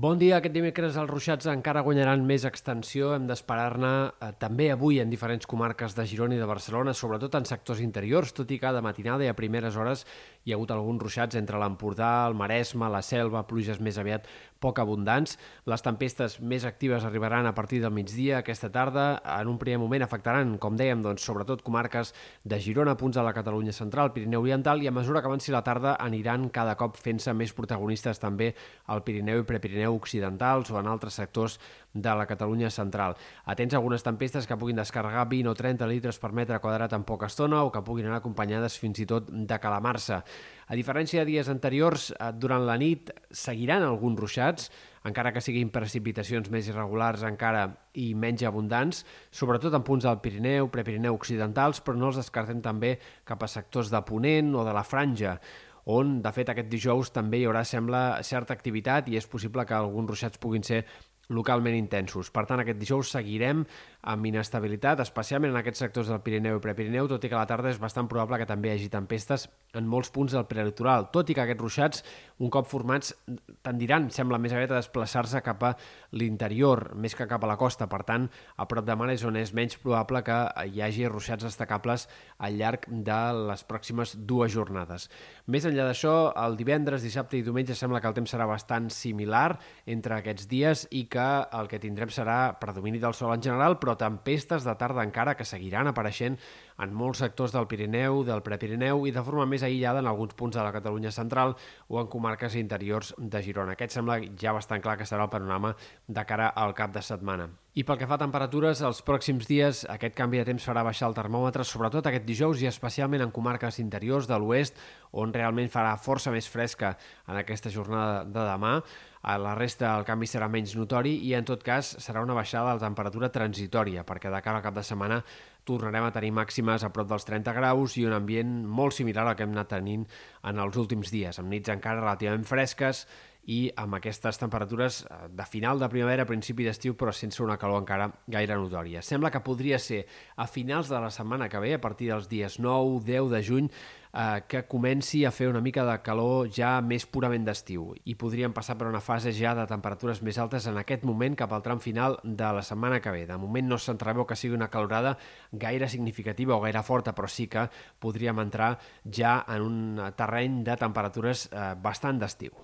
Bon dia. Aquest dimecres els ruixats encara guanyaran més extensió. Hem d'esperar-ne eh, també avui en diferents comarques de Girona i de Barcelona, sobretot en sectors interiors, tot i que de matinada i a primeres hores hi ha hagut alguns ruixats entre l'Empordà, el Maresme, la Selva, pluges més aviat poc abundants. Les tempestes més actives arribaran a partir del migdia aquesta tarda. En un primer moment afectaran, com dèiem, doncs, sobretot comarques de Girona, punts de la Catalunya central, Pirineu Oriental, i a mesura que avanci la tarda aniran cada cop fent-se més protagonistes també al Pirineu i Prepirineu Pirineu occidentals o en altres sectors de la Catalunya central. Atents a algunes tempestes que puguin descarregar 20 o 30 litres per metre quadrat en poca estona o que puguin anar acompanyades fins i tot de calamarsa. A diferència de dies anteriors, eh, durant la nit seguiran alguns ruixats, encara que siguin precipitacions més irregulars encara i menys abundants, sobretot en punts del Pirineu, Prepirineu occidentals, però no els descartem també cap a sectors de Ponent o de la Franja on, de fet, aquest dijous també hi haurà, sembla, certa activitat i és possible que alguns ruixats puguin ser localment intensos. Per tant, aquest dijous seguirem amb inestabilitat, especialment en aquests sectors del Pirineu i Prepirineu, tot i que a la tarda és bastant probable que també hi hagi tempestes en molts punts del prelitoral, tot i que aquests ruixats, un cop formats, tendiran, sembla més aviat, a desplaçar-se cap a l'interior, més que cap a la costa. Per tant, a prop de mar és on és menys probable que hi hagi ruixats destacables al llarg de les pròximes dues jornades. Més enllà d'això, el divendres, dissabte i diumenge sembla que el temps serà bastant similar entre aquests dies i que el que tindrem serà predomini del sol en general, però tempestes de tarda encara que seguiran apareixent en molts sectors del Pirineu, del Prepirineu i de forma més aïllada en alguns punts de la Catalunya central o en comarques interiors de Girona. Aquest sembla ja bastant clar que serà el panorama de cara al cap de setmana. I pel que fa a temperatures, els pròxims dies aquest canvi de temps farà baixar el termòmetre, sobretot aquest dijous i especialment en comarques interiors de l'oest, on realment farà força més fresca en aquesta jornada de demà. A la resta el canvi serà menys notori i en tot cas serà una baixada de la temperatura transitòria, perquè de cara al cap de setmana tornarem a tenir màximes a prop dels 30 graus i un ambient molt similar al que hem anat tenint en els últims dies, amb nits encara relativament fresques i amb aquestes temperatures eh, de final de primavera, principi d'estiu, però sense una calor encara gaire notòria. Sembla que podria ser a finals de la setmana que ve, a partir dels dies 9, 10 de juny, eh, que comenci a fer una mica de calor ja més purament d'estiu i podríem passar per una fase ja de temperatures més altes en aquest moment cap al tram final de la setmana que ve. De moment no s'entreveu que sigui una calorada gaire significativa o gaire forta, però sí que podríem entrar ja en un terreny de temperatures eh, bastant d'estiu.